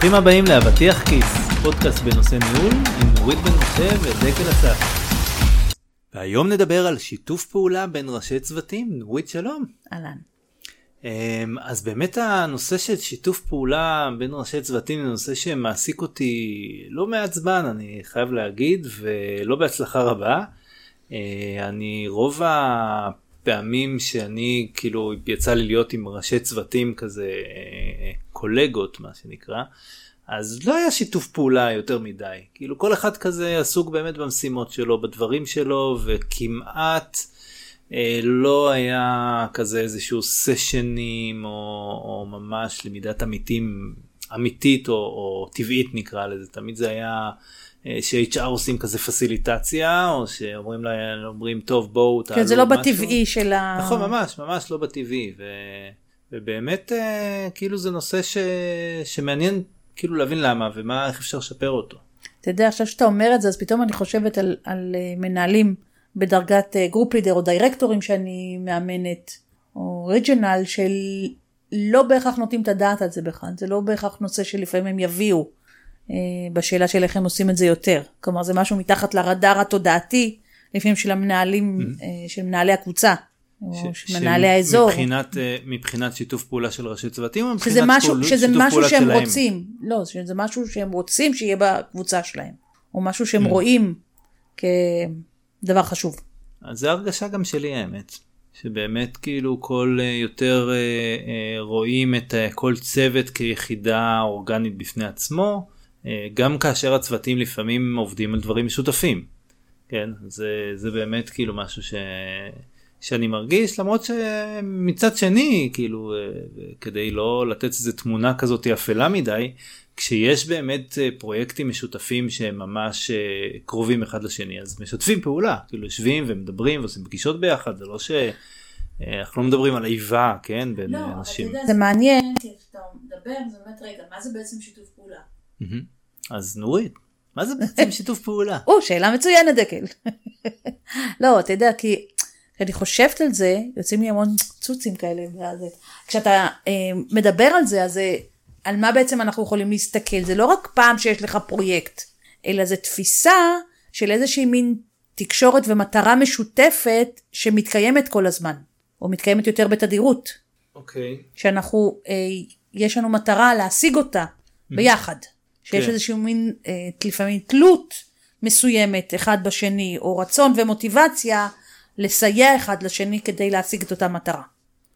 ברוכים הבאים לאבטיח כיס, פודקאסט בנושא ניהול עם נורית בן משה ודקל אסף. והיום נדבר על שיתוף פעולה בין ראשי צוותים, נורית שלום. אהלן. אמ, אז באמת הנושא של שיתוף פעולה בין ראשי צוותים זה נושא שמעסיק אותי לא מעט זמן, אני חייב להגיד, ולא בהצלחה רבה. אה, אני רוב הפעמים שאני כאילו יצא לי להיות עם ראשי צוותים כזה קולגות מה שנקרא. אז לא היה שיתוף פעולה יותר מדי כאילו כל אחד כזה עסוק באמת במשימות שלו בדברים שלו וכמעט אה, לא היה כזה איזשהו סשנים או, או ממש למידת עמיתים אמיתית או, או טבעית נקרא לזה תמיד זה היה אה, ש-HR עושים כזה פסיליטציה או שאומרים להם אומרים טוב בואו תעלו כן זה לא משהו. בטבעי של ה... נכון ממש ממש לא בטבעי ו... ובאמת אה, כאילו זה נושא ש... שמעניין כאילו להבין למה ומה איך אפשר לשפר אותו. אתה יודע עכשיו שאתה אומר את זה אז פתאום אני חושבת על, על אה, מנהלים בדרגת group leader או דירקטורים שאני מאמנת או regional של לא בהכרח נותנים את הדעת על זה בכלל זה לא בהכרח נושא שלפעמים הם יביאו אה, בשאלה של איך הם עושים את זה יותר. כלומר זה משהו מתחת לרדאר התודעתי, לפעמים של המנהלים, mm-hmm. אה, של מנהלי הקבוצה. מנהלי האזור. מבחינת, אה, מבחינת שיתוף פעולה של ראשי צוותים או מבחינת משהו, פעול, שזה שיתוף משהו פעולה שהם שלהם? רוצים, לא, שזה משהו שהם רוצים שיהיה בקבוצה שלהם, או משהו שהם mm. רואים כדבר חשוב. אז זה הרגשה גם שלי האמת, שבאמת כאילו כל יותר רואים את כל צוות כיחידה אורגנית בפני עצמו. אה, גם כאשר הצוותים לפעמים עובדים על דברים משותפים. כן, זה, זה באמת כאילו משהו ש, שאני מרגיש למרות שמצד שני כאילו אה, כדי לא לתת איזה תמונה כזאת אפלה מדי כשיש באמת אה, פרויקטים משותפים שהם ממש קרובים אחד לשני אז משתפים פעולה כאילו יושבים ומדברים ועושים פגישות ביחד זה לא ש... אנחנו לא מדברים על איבה כן בין לא, אנשים. לא, זה מעניין כי כשאתה מדבר זה באמת רגע מה זה בעצם שיתוף פעולה. אז נורית, מה זה בעצם שיתוף פעולה? או, שאלה מצוינת דקל. לא, אתה יודע, כי כשאני חושבת על זה, יוצאים לי המון צוצים כאלה. כשאתה אה, מדבר על זה, אז אה, על מה בעצם אנחנו יכולים להסתכל? זה לא רק פעם שיש לך פרויקט, אלא זה תפיסה של איזושהי מין תקשורת ומטרה משותפת שמתקיימת כל הזמן, או מתקיימת יותר בתדירות. אוקיי. Okay. שאנחנו, אה, יש לנו מטרה להשיג אותה ביחד. שיש כן. איזשהו מין אה, לפעמים תלות מסוימת אחד בשני, או רצון ומוטיבציה לסייע אחד לשני כדי להשיג את אותה מטרה.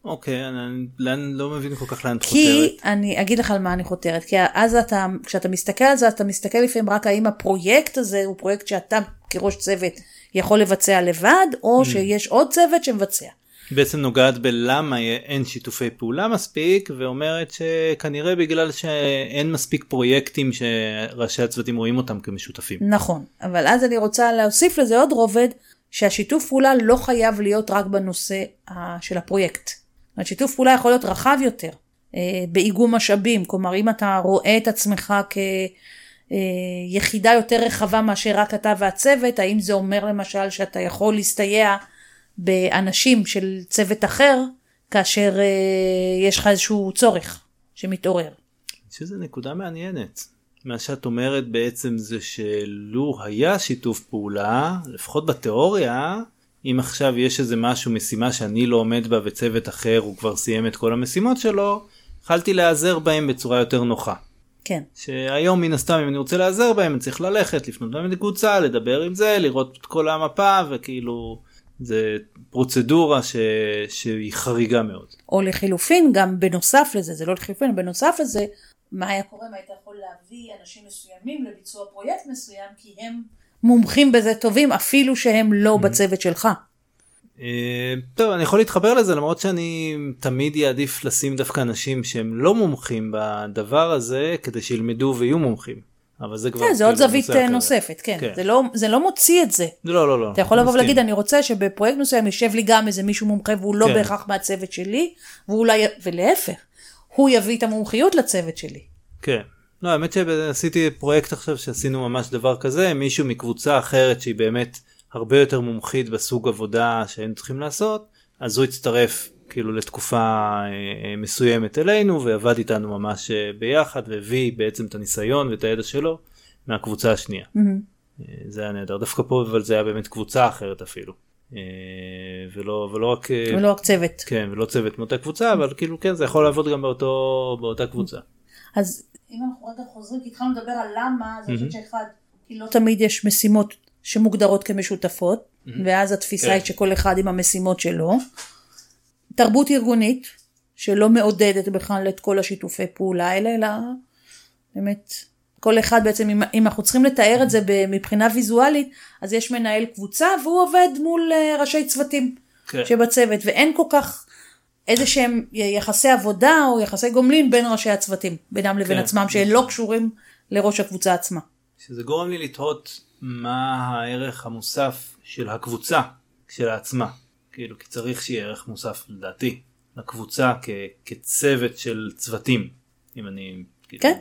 אוקיי, אני לאן, לא מבין כל כך לאן את חותרת. כי אני אגיד לך על מה אני חותרת, כי אז אתה, כשאתה מסתכל על זה, אתה מסתכל לפעמים רק האם הפרויקט הזה הוא פרויקט שאתה כראש צוות יכול לבצע לבד, או mm. שיש עוד צוות שמבצע. בעצם נוגעת בלמה אין שיתופי פעולה מספיק ואומרת שכנראה בגלל שאין מספיק פרויקטים שראשי הצוותים רואים אותם כמשותפים. נכון, אבל אז אני רוצה להוסיף לזה עוד רובד שהשיתוף פעולה לא חייב להיות רק בנושא של הפרויקט. השיתוף פעולה יכול להיות רחב יותר אה, באיגום משאבים, כלומר אם אתה רואה את עצמך כיחידה אה, יותר רחבה מאשר רק אתה והצוות, האם זה אומר למשל שאתה יכול להסתייע באנשים של צוות אחר, כאשר אה, יש לך איזשהו צורך שמתעורר. שזה נקודה מעניינת. מה שאת אומרת בעצם זה שלו היה שיתוף פעולה, לפחות בתיאוריה, אם עכשיו יש איזה משהו, משימה שאני לא עומד בה וצוות אחר הוא כבר סיים את כל המשימות שלו, יכלתי להיעזר בהם בצורה יותר נוחה. כן. שהיום מן הסתם אם אני רוצה להיעזר בהם אני צריך ללכת, לפנות להם לקבוצה, לדבר עם זה, לראות את כל המפה וכאילו זה פרוצדורה ש... שהיא חריגה מאוד. או לחילופין גם בנוסף לזה, זה לא לחילופין, בנוסף לזה, מה היה קורה אם היית יכול להביא אנשים מסוימים לביצוע פרויקט מסוים כי הם מומחים בזה טובים אפילו שהם לא mm-hmm. בצוות שלך. אה, טוב אני יכול להתחבר לזה למרות שאני תמיד יעדיף לשים דווקא אנשים שהם לא מומחים בדבר הזה כדי שילמדו ויהיו מומחים. אבל זה כבר... כן, זה עוד כאילו זווית אה, נוספת, כן. כן. זה, לא, זה לא מוציא את זה. לא, לא, לא. אתה יכול לבוא ולהגיד, אני רוצה שבפרויקט מסוים יושב לי גם איזה מישהו מומחה והוא לא כן. בהכרח מהצוות שלי, ואולי, ולהפך, הוא יביא את המומחיות לצוות שלי. כן. לא, האמת שעשיתי פרויקט עכשיו שעשינו ממש דבר כזה, מישהו מקבוצה אחרת שהיא באמת הרבה יותר מומחית בסוג עבודה שהיינו צריכים לעשות, אז הוא הצטרף כאילו לתקופה אה, מסוימת אלינו ועבד איתנו ממש אה, ביחד והביא בעצם את הניסיון ואת הידע שלו מהקבוצה השנייה. אה, זה היה נהדר דווקא פה אבל זה היה באמת קבוצה אחרת אפילו. אה, ולא ולא רק אה, ולא רק צוות. כן ולא צוות מאותה קבוצה אבל כאילו כן זה יכול לעבוד גם באותו באותה קבוצה. אז אם אנחנו רגע חוזרים, כי התחלנו לדבר על למה, אז אני חושבת שאחד, כי לא תמיד יש משימות שמוגדרות כמשותפות, ואז התפיסה כן. היא שכל אחד עם המשימות שלו. תרבות ארגונית, שלא מעודדת בכלל את כל השיתופי פעולה האלה, אלא באמת, כל אחד בעצם, אם, אם אנחנו צריכים לתאר את זה מבחינה ויזואלית, אז יש מנהל קבוצה והוא עובד מול אה, ראשי צוותים כן. שבצוות, ואין כל כך איזה שהם יחסי עבודה או יחסי גומלין בין ראשי הצוותים, בינם לבין כן. עצמם, שהם לא קשורים לראש הקבוצה עצמה. שזה גורם לי לתהות מה הערך המוסף של הקבוצה כשלעצמה. כאילו כי צריך שיהיה ערך מוסף לדעתי לקבוצה כ- כצוות של צוותים אם אני כאילו כן.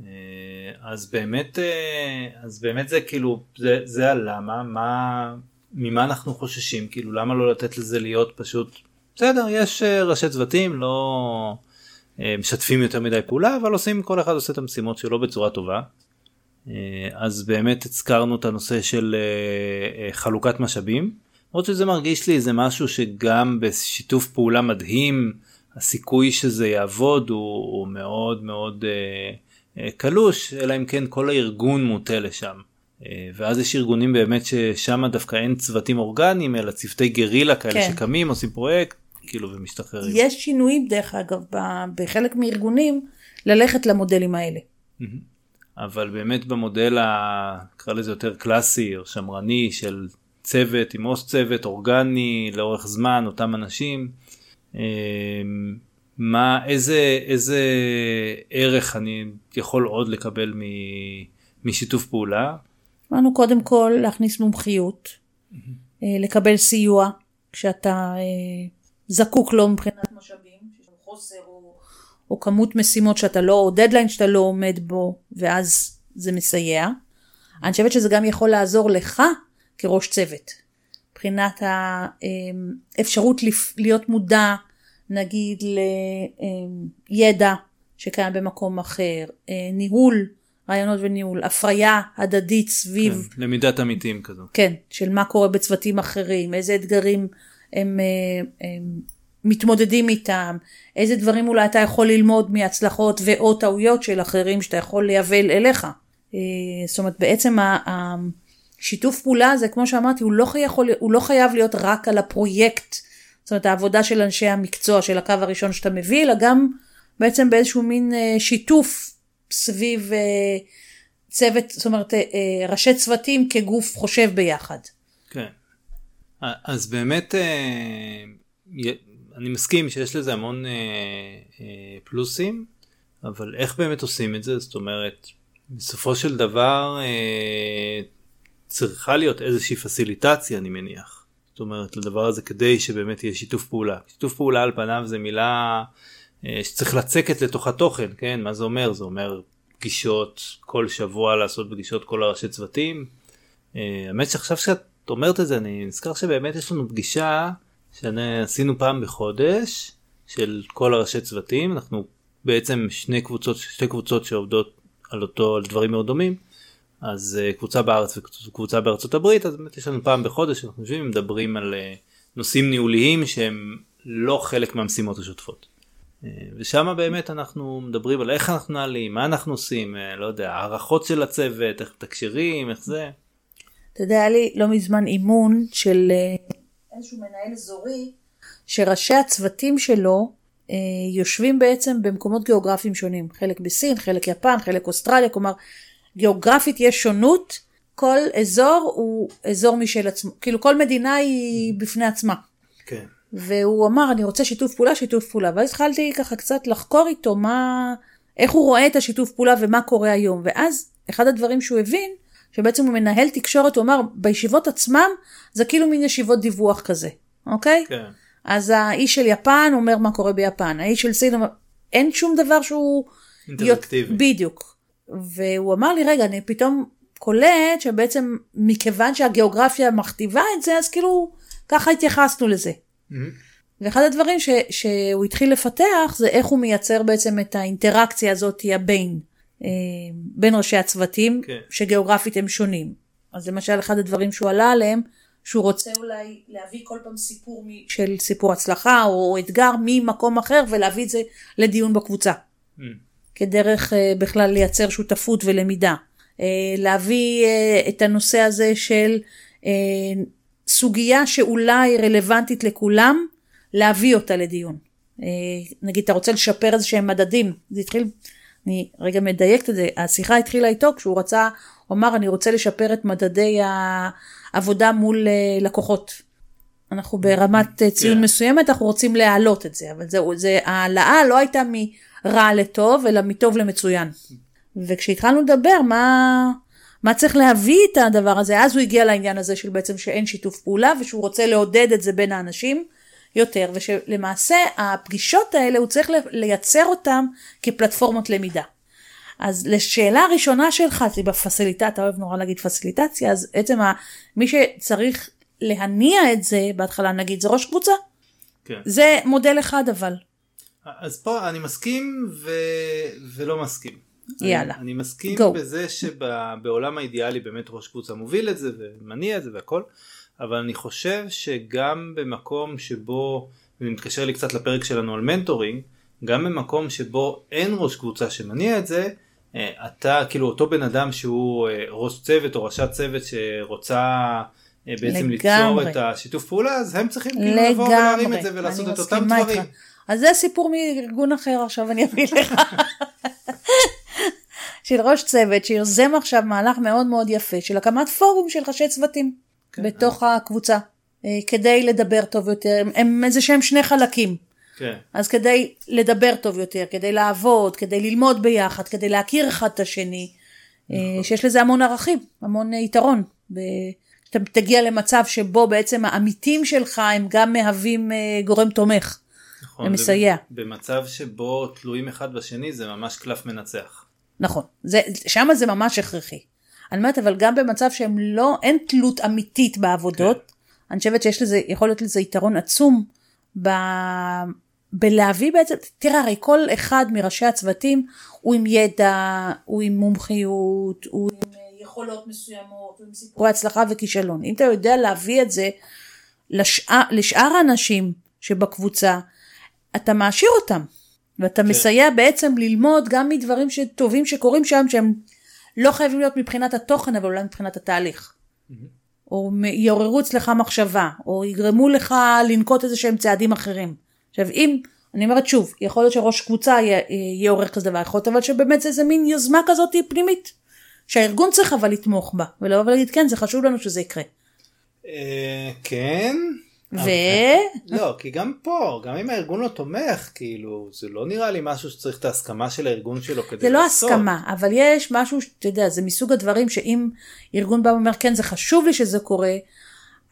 אה, אז באמת אה, אז באמת זה כאילו זה זה הלמה מה ממה אנחנו חוששים כאילו למה לא לתת לזה להיות פשוט בסדר יש אה, ראשי צוותים לא משתפים יותר מדי פעולה אבל עושים כל אחד עושה את המשימות שלו בצורה טובה. אז באמת הזכרנו את הנושא של חלוקת משאבים. למרות שזה מרגיש לי זה משהו שגם בשיתוף פעולה מדהים הסיכוי שזה יעבוד הוא, הוא מאוד מאוד אה, קלוש אלא אם כן כל הארגון מוטה לשם. אה, ואז יש ארגונים באמת ששם דווקא אין צוותים אורגניים אלא צוותי גרילה כאלה כן. שקמים עושים פרויקט כאילו ומשתחררים. יש שינויים דרך אגב בחלק מארגונים ללכת למודלים האלה. אבל באמת במודל. נקרא לזה יותר קלאסי או שמרני של צוות עם עו"ס צוות אורגני לאורך זמן אותם אנשים אמ, מה איזה איזה ערך אני יכול עוד לקבל מ, משיתוף פעולה? אמרנו קודם כל להכניס מומחיות, אה, לקבל סיוע כשאתה אה, זקוק לו מבחינת משאבים, חוסר או, או כמות משימות שאתה לא, או דדליין שאתה לא עומד בו, ואז זה מסייע. אני חושבת שזה גם יכול לעזור לך כראש צוות, מבחינת האפשרות לפ- להיות מודע נגיד לידע שקיים במקום אחר, אה, ניהול, רעיונות וניהול, הפריה הדדית סביב כן, למידת עמיתים כזו. כן, של מה קורה בצוותים אחרים, איזה אתגרים הם, אה, הם מתמודדים איתם, איזה דברים אולי אתה יכול ללמוד מהצלחות ואו טעויות של אחרים שאתה יכול לייבא אליך. אה, זאת אומרת, בעצם השיתוף פעולה הזה, כמו שאמרתי, הוא לא, חי- יכול, הוא לא חייב להיות רק על הפרויקט, זאת אומרת, העבודה של אנשי המקצוע של הקו הראשון שאתה מביא, אלא גם בעצם באיזשהו מין אה, שיתוף סביב אה, צוות, זאת אומרת, אה, ראשי צוותים כגוף חושב ביחד. כן. אז באמת אני מסכים שיש לזה המון פלוסים, אבל איך באמת עושים את זה? זאת אומרת, בסופו של דבר צריכה להיות איזושהי פסיליטציה אני מניח. זאת אומרת לדבר הזה כדי שבאמת יהיה שיתוף פעולה. שיתוף פעולה על פניו זה מילה אה, שצריך לצקת לתוך התוכן, כן? מה זה אומר? זה אומר פגישות כל שבוע לעשות פגישות כל הראשי צוותים. אה, האמת שעכשיו שאת אומרת את זה אני נזכר שבאמת יש לנו פגישה שעשינו פעם בחודש של כל הראשי צוותים אנחנו בעצם שני קבוצות שתי קבוצות שעובדות על אותו על דברים מאוד דומים אז אה, קבוצה בארץ וקבוצה בארצות הברית אז באמת יש לנו פעם בחודש אנחנו יושבים ומדברים על אה, נושאים ניהוליים שהם לא חלק מהמשימות השוטפות. אה, ושם באמת אנחנו מדברים על איך אנחנו נעלים מה אנחנו עושים לא יודע הערכות של הצוות איך מתקשרים איך זה. אתה יודע, היה לי לא מזמן אימון של איזשהו מנהל אזורי, שראשי הצוותים שלו אה, יושבים בעצם במקומות גיאוגרפיים שונים. חלק בסין, חלק יפן, חלק אוסטרליה, כלומר, גיאוגרפית יש שונות, כל אזור הוא אזור משל עצמו, כאילו כל מדינה היא בפני עצמה. כן. והוא אמר, אני רוצה שיתוף פעולה, שיתוף פעולה. ואז התחלתי ככה קצת לחקור איתו מה, איך הוא רואה את השיתוף פעולה ומה קורה היום. ואז אחד הדברים שהוא הבין, שבעצם הוא מנהל תקשורת, הוא אמר, בישיבות עצמם זה כאילו מין ישיבות דיווח כזה, אוקיי? כן. אז האיש של יפן אומר מה קורה ביפן, האיש של סין אומר, אין שום דבר שהוא... אינטראקטיבי. בדיוק. והוא אמר לי, רגע, אני פתאום קולט שבעצם מכיוון שהגיאוגרפיה מכתיבה את זה, אז כאילו ככה התייחסנו לזה. מהמם. ואחד הדברים ש, שהוא התחיל לפתח זה איך הוא מייצר בעצם את האינטראקציה הזאת הבין, אה, בין ראשי הצוותים, כן. שגיאוגרפית הם שונים. אז למשל אחד הדברים שהוא עלה עליהם, שהוא רוצה אולי להביא כל פעם סיפור מ- של סיפור הצלחה או אתגר ממקום אחר ולהביא את זה לדיון בקבוצה. Mm. כדרך אה, בכלל לייצר שותפות ולמידה. אה, להביא אה, את הנושא הזה של סוגיה שאולי רלוונטית לכולם, להביא אותה לדיון. נגיד אתה רוצה לשפר איזה שהם מדדים, זה התחיל, אני רגע מדייקת את זה, השיחה התחילה איתו כשהוא רצה, הוא אמר אני רוצה לשפר את מדדי העבודה מול לקוחות. אנחנו ברמת ציון כן. מסוימת, אנחנו רוצים להעלות את זה, אבל זהו, זה, ההעלאה לא הייתה מרע לטוב, אלא מטוב למצוין. וכשהתחלנו לדבר מה, מה צריך להביא את הדבר הזה, אז הוא הגיע לעניין הזה של בעצם שאין שיתוף פעולה, ושהוא רוצה לעודד את זה בין האנשים יותר, ושלמעשה הפגישות האלה הוא צריך לייצר אותם כפלטפורמות למידה. אז לשאלה הראשונה שלך, זה בפסיליטציה, אתה אוהב נורא להגיד פסיליטציה, אז בעצם ה- מי שצריך להניע את זה, בהתחלה נגיד זה ראש קבוצה. כן. זה מודל אחד אבל. אז פה אני מסכים ו... ולא מסכים. יאללה. אני, אני מסכים Go. בזה שבעולם האידיאלי באמת ראש קבוצה מוביל את זה ומניע את זה והכל, אבל אני חושב שגם במקום שבו, וזה מתקשר לי קצת לפרק שלנו על מנטורינג, גם במקום שבו אין ראש קבוצה שמניע את זה, אה, אתה כאילו אותו בן אדם שהוא אה, ראש צוות או ראשת צוות שרוצה אה, בעצם ליצור לגמרי. את השיתוף פעולה אז הם צריכים כאילו לבוא ולהרים את זה ולעשות את אותם דברים. איתך. אז זה סיפור מארגון אחר עכשיו אני אביא לך. של ראש צוות שיוזם עכשיו מהלך מאוד מאוד יפה של הקמת פורום של ראשי צוותים כן. בתוך הקבוצה אה, כדי לדבר טוב יותר הם- איזה שהם שני חלקים כן. אז כדי לדבר טוב יותר כדי לעבוד כדי ללמוד ביחד כדי להכיר אחד את השני אה, שיש לזה המון ערכים המון אה, יתרון. ב- שאתה תגיע למצב שבו בעצם העמיתים שלך הם גם מהווים אה, גורם תומך. נכון, ומסייע. במצב שבו תלויים אחד בשני זה ממש קלף מנצח. נכון, שם זה ממש הכרחי. אני אומרת, אבל גם במצב שהם לא, אין תלות אמיתית בעבודות, כן. אני חושבת שיש לזה, יכול להיות לזה יתרון עצום ב, בלהביא בעצם, תראה, הרי כל אחד מראשי הצוותים הוא עם ידע, הוא עם מומחיות, הוא עם אה, יכולות מסוימות, הוא עם סיפורי הצלחה וכישלון. אם אתה יודע להביא את זה לשאר, לשאר האנשים שבקבוצה, אתה מעשיר אותם. ואתה כן. מסייע בעצם ללמוד גם מדברים טובים שקורים שם שהם לא חייבים להיות מבחינת התוכן אבל אולי מבחינת התהליך. או מ- יעוררו אצלך מחשבה או יגרמו לך לנקוט איזה שהם צעדים אחרים. עכשיו אם אני אומרת שוב יכול להיות שראש קבוצה עורך כזה דבר יכול להיות אבל שבאמת זה איזה מין יוזמה כזאת פנימית שהארגון צריך אבל לתמוך בה ולבוא ולהגיד כן זה חשוב לנו שזה יקרה. אה, כן. ו... לא כי גם פה גם אם הארגון לא תומך כאילו זה לא נראה לי משהו שצריך את ההסכמה של הארגון שלו כדי זה לא לעשות. הסכמה, אבל יש משהו, שאתה יודע, זה מסוג הדברים שאם ארגון בא ואומר, כן, זה חשוב לי שזה קורה,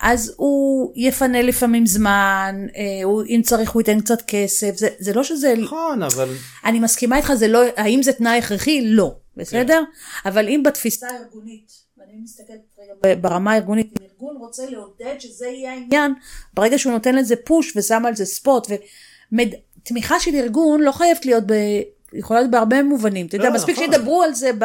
אז הוא יפנה לפעמים זמן, אה, הוא, אם צריך הוא ייתן קצת כסף, זה, זה לא שזה, נכון אבל אני מסכימה איתך, זה לא, האם זה תנאי הכרחי? לא, בסדר? אבל אם בתפיסה הארגונית, ואני מסתכלת רגע ברמה הארגונית, אם ארגון רוצה לעודד שזה יהיה העניין, ברגע שהוא נותן לזה פוש ושם על זה ספוט, ותמיכה של ארגון לא חייבת להיות ב... יכולה להיות בהרבה מובנים, אתה יודע, לא, מספיק נכון. שידברו על זה ב,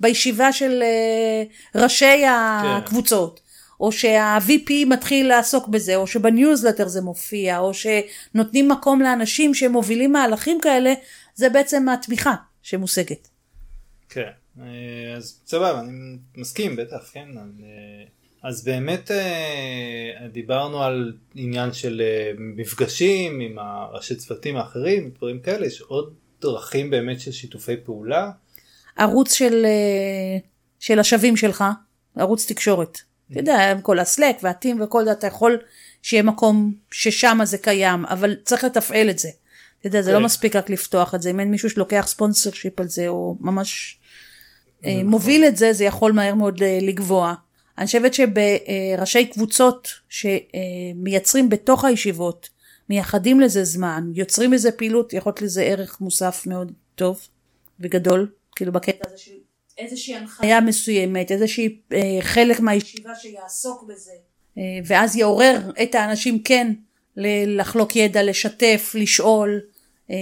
בישיבה של אה, ראשי הקבוצות, או שה-VP מתחיל לעסוק בזה, או שבניוזלטר זה מופיע, או שנותנים מקום לאנשים שמובילים מהלכים כאלה, זה בעצם התמיכה שמושגת. כן אה, אז סבבה אני מסכים בטח כן אז, אה, באמת אה, דיברנו על עניין של מפגשים עם הראשי צוותים האחרים דברים כאלה יש עוד דרכים באמת של שיתופי פעולה. ערוץ של, של השווים שלך, ערוץ תקשורת. אתה יודע, עם כל הסלק והטים וכל זה, אתה יכול שיהיה מקום ששם זה קיים, אבל צריך לתפעל את זה. אתה יודע, זה לא כן. מספיק רק לפתוח את זה, אם אין מישהו שלוקח ספונסר שיפ על זה, או ממש אה, נכון. מוביל את זה, זה יכול מהר מאוד אה, לגבוה. אני חושבת שבראשי קבוצות שמייצרים בתוך הישיבות, מייחדים לזה זמן, יוצרים איזה פעילות, יכול להיות לזה ערך מוסף מאוד טוב וגדול, כאילו בקטע הזה של איזושהי הנחיה מסוימת, איזושהי אה, חלק מהישיבה שיעסוק בזה, אה, ואז יעורר את האנשים כן לחלוק ידע, לשתף, לשאול, אה,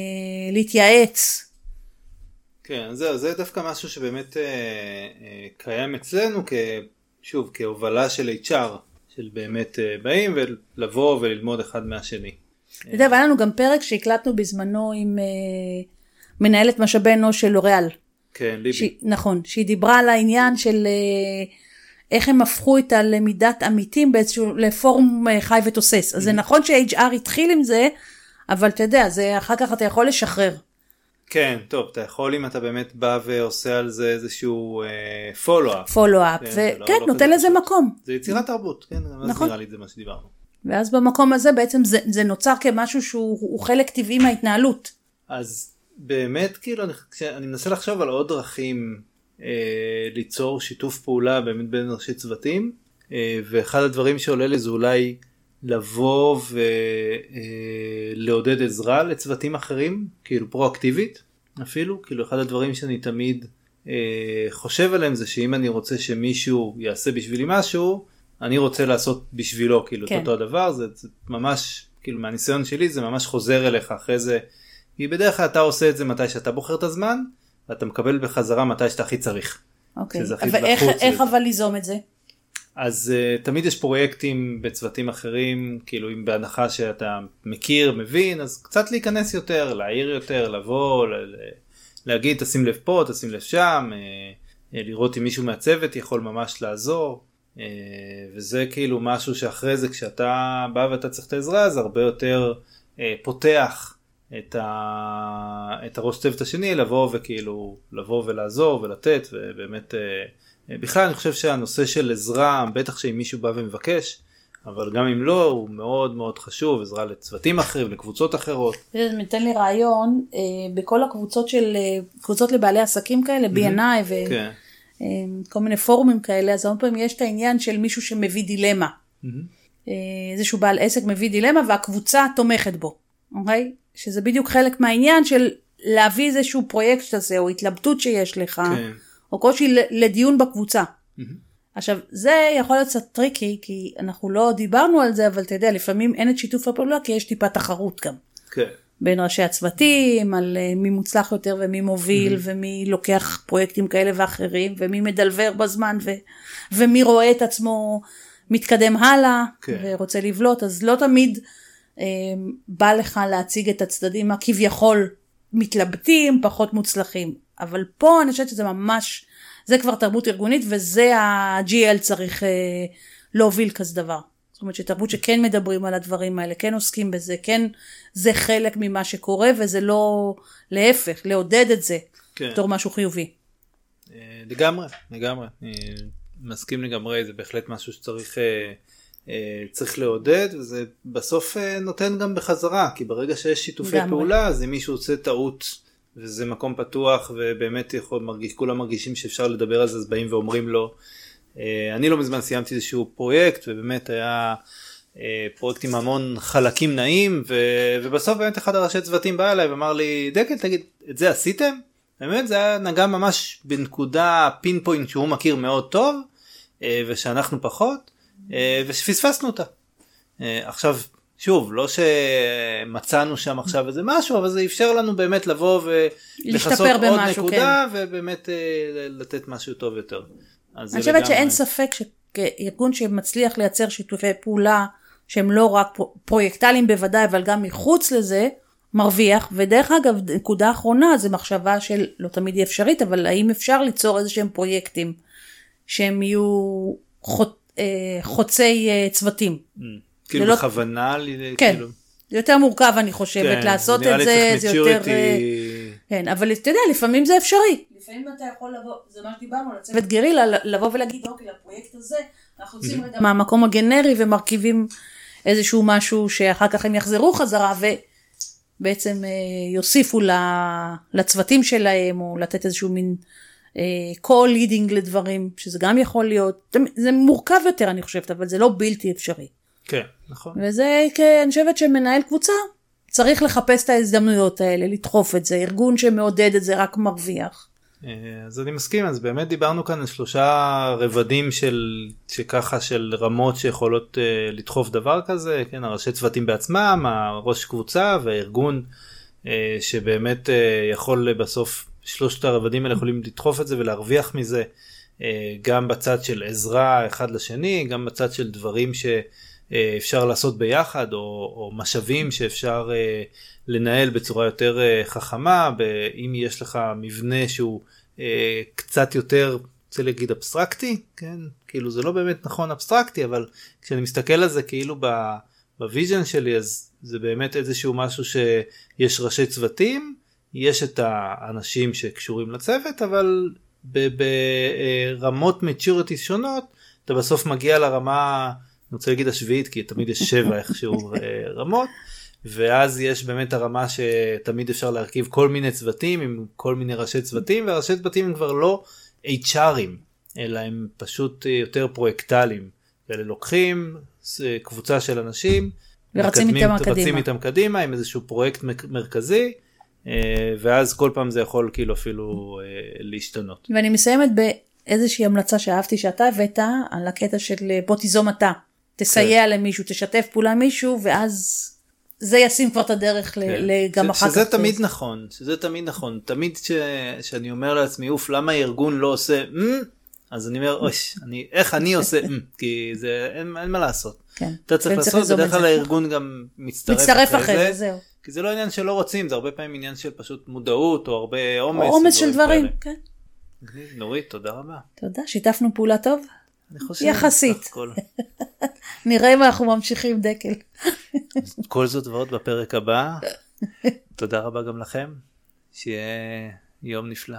להתייעץ. כן, זהו, זה דווקא משהו שבאמת אה, אה, קיים אצלנו, כ, שוב, כהובלה של HR, של באמת אה, באים ולבוא וללמוד אחד מהשני. אתה יודע, והיה לנו גם פרק שהקלטנו בזמנו עם אה, מנהלת משאבי אנוש של לוריאל. כן, ליבי. שהיא- נכון, שהיא דיברה על העניין של אה, איך הם הפכו את הלמידת עמיתים באיזשהו, לפורום אה, חי ותוסס. אז זה נכון ש-HR התחיל עם זה, אבל אתה יודע, זה אחר כך אתה יכול לשחרר. כן, טוב, אתה יכול אם אתה באמת בא ועושה על זה איזשהו פולו-אפ. פולו-אפ, וכן, נותן לזה מקום. זה יצירת תרבות, כן, אז נכון. נראה לי זה מה שדיברנו. ואז במקום הזה בעצם זה, זה נוצר כמשהו שהוא הוא חלק טבעי מההתנהלות. אז באמת כאילו אני, כשאני מנסה לחשוב על עוד דרכים ליצור שיתוף פעולה באמת בין ראשי צוותים אה, ואחד הדברים שעולה לי זה אולי לבוא ולעודד עזרה לצוותים אחרים כאילו פרואקטיבית אפילו כאילו אחד הדברים שאני תמיד אה, חושב עליהם זה שאם אני רוצה שמישהו יעשה בשבילי משהו אני רוצה לעשות בשבילו כאילו כן. את אותו הדבר זה, זה ממש כאילו מהניסיון שלי זה ממש חוזר אליך אחרי זה כי בדרך כלל אתה עושה את זה מתי שאתה בוחר את הזמן ואתה מקבל בחזרה מתי שאתה הכי צריך. אוקיי. הכי אבל איך. אבל ליזום את זה? אז uh, תמיד יש פרויקטים בצוותים אחרים כאילו אם בהנחה שאתה מכיר מבין אז קצת להיכנס יותר להעיר יותר לבוא להגיד תשים לב פה תשים לב שם uh, לראות אם מישהו מהצוות יכול ממש לעזור uh, וזה כאילו משהו שאחרי זה כשאתה בא ואתה צריך את העזרה זה הרבה יותר uh, פותח את, ה... את הראש צוות השני לבוא וכאילו לבוא ולעזור ולתת ובאמת אה, בכלל אני חושב שהנושא של עזרה בטח שאם מישהו בא ומבקש אבל גם אם לא הוא מאוד מאוד חשוב עזרה לצוותים אחרים לקבוצות אחרות. זה נותן לי רעיון, אה, בכל הקבוצות של, אה, קבוצות לבעלי עסקים כאלה, B&I וכל כן. מיני פורומים כאלה, אז הרבה פעמים יש את העניין של מישהו שמביא דילמה. אה, איזשהו בעל עסק מביא דילמה והקבוצה תומכת בו, אוקיי? שזה בדיוק חלק מהעניין של להביא איזשהו פרויקט כזה, או התלבטות שיש לך, כן. או קושי לדיון בקבוצה. עכשיו, זה יכול להיות קצת טריקי, כי אנחנו לא דיברנו על זה, אבל אתה יודע, לפעמים אין את שיתוף הפעולה, כי יש טיפה תחרות גם. כן. בין ראשי הצוותים, על אה, מי מוצלח יותר ומי מוביל, ומי לוקח פרויקטים כאלה ואחרים, ומי מדלבר בזמן, ו, ומי רואה את עצמו מתקדם הלאה, כן. ורוצה לבלוט, אז לא תמיד בא לך להציג את הצדדים הכביכול מתלבטים, פחות מוצלחים. אבל פה אני חושבת שזה ממש, זה כבר תרבות ארגונית, וזה ה-GL צריך אה, להוביל כזה דבר. זאת אומרת שתרבות שכן מדברים על הדברים האלה, כן עוסקים בזה, כן זה חלק ממה שקורה וזה לא להפך, לעודד את זה כן. בתור משהו חיובי. אה, לגמרי לגמרי אני מסכים לגמרי זה בהחלט משהו שצריך אה, צריך לעודד וזה בסוף אה, נותן גם בחזרה כי ברגע שיש שיתופי לגמרי. פעולה אז אם מישהו עושה טעות וזה מקום פתוח ובאמת יכול מרגיש כולם מרגישים שאפשר לדבר על זה אז באים ואומרים לו. אה, אני לא מזמן סיימתי איזשהו פרויקט ובאמת היה אה, פרויקט עם המון חלקים נעים ו, ובסוף באמת אחד הראשי צוותים בא אליי ואמר לי דקל תגיד את זה עשיתם? באמת זה היה נגע ממש בנקודה פין פוינט שהוא מכיר מאוד טוב אה, ושאנחנו פחות אה, ושפספסנו אותה. אה, עכשיו שוב לא שמצאנו שם עכשיו איזה משהו אבל זה אפשר לנו באמת לבוא ולכסות עוד במשהו, נקודה ובאמת אה, לתת משהו טוב יותר. אני חושבת לגמרי- שאין ספק שארגון שמצליח לייצר שיתופי פעולה שהם לא רק פרו- פרויקטליים בוודאי, אבל גם מחוץ לזה, מרוויח. ודרך אגב, נקודה אחרונה זה מחשבה של, לא תמיד היא אפשרית, אבל האם אפשר ליצור איזה שהם פרויקטים שהם יהיו אה, חוצי אה, צוותים. כאילו זה לא- בכוונה לי- כן. כאילו, זה יותר מורכב אני חושבת, כן, לעשות את זה, צריך זה יותר... אה, כן, אבל אתה יודע, לפעמים זה אפשרי. לפעמים אתה יכול לבוא, זה מה שדיברנו על הצוות גרילה, לבוא ולהגיד, אוקיי, לפרויקט הזה, אנחנו יוצאים רגע מהמקום הגנרי ומרכיבים איזשהו משהו שאחר כך הם יחזרו חזרה ובעצם אה, יוסיפו ל- לצוותים שלהם, או לתת איזשהו מין co-leading לדברים, שזה גם יכול להיות, זה- מורכב יותר אני חושבת, אבל זה לא בלתי אפשרי. כן נכון. וזה, כ- אני חושבת שמנהל קבוצה צריך לחפש את ההזדמנויות האלה, לדחוף את זה, ארגון שמעודד את זה רק מרוויח. אה, אז אני מסכים אז באמת דיברנו כאן על שלושה רבדים של שככה של רמות שיכולות uh, לדחוף דבר כזה כן הראשי צוותים בעצמם הראש קבוצה והארגון uh, שבאמת uh, יכול בסוף שלושת הרבדים האלה יכולים לדחוף את זה ולהרוויח מזה uh, גם בצד של עזרה אחד לשני גם בצד של דברים שאפשר לעשות ביחד או, או משאבים שאפשר uh, לנהל בצורה יותר uh, חכמה אם יש לך מבנה שהוא אה, קצת יותר רוצה להגיד אבסטרקטי כן? כאילו זה לא באמת נכון אבסטרקטי אבל כשאני מסתכל על זה כאילו ב vision שלי אז זה באמת איזשהו משהו שיש ראשי צוותים יש את האנשים שקשורים לצוות אבל ברמות maturity שונות אתה בסוף מגיע לרמה אני רוצה להגיד השביעית כי תמיד יש שבע איכשהו אה, רמות ואז יש באמת הרמה שתמיד אפשר להרכיב כל מיני צוותים עם כל מיני ראשי צוותים והראשי צוותים הם כבר לא HRים אלא הם פשוט יותר פרויקטליים. אלה לוקחים קבוצה של אנשים ורצים איתם קדימה. איתם קדימה עם איזשהו פרויקט מרכזי אה, ואז כל פעם זה יכול כאילו אפילו אה, להשתנות. ואני מסיימת באיזושהי המלצה שאהבתי שאתה הבאת על הקטע של בוא תיזום אתה תסייע כן. למישהו תשתף פעולה עם מישהו ואז זה ישים כבר את הדרך כן. גם אחר כך. שזה תמיד נכון, שזה תמיד נכון. תמיד ש... שאני אומר לעצמי, אוף, למה הארגון לא עושה, mm? אז אני אומר, אוי, אני, איך אני עושה, mm? כי זה, אין, אין מה לעשות. כן. אתה צריך לעשות, בדרך כלל הארגון גם מצטרף, מצטרף אחרי זה. זהו. כי זה לא עניין שלא רוצים, זה הרבה פעמים עניין של פשוט מודעות, או הרבה עומס. או עומס של דברים, כן. נורית, תודה רבה. תודה, שיתפנו פעולה טוב. אני חושב, יחסית. נראה אם אנחנו ממשיכים דקל. כל זאת ועוד בפרק הבא. תודה רבה גם לכם, שיהיה יום נפלא.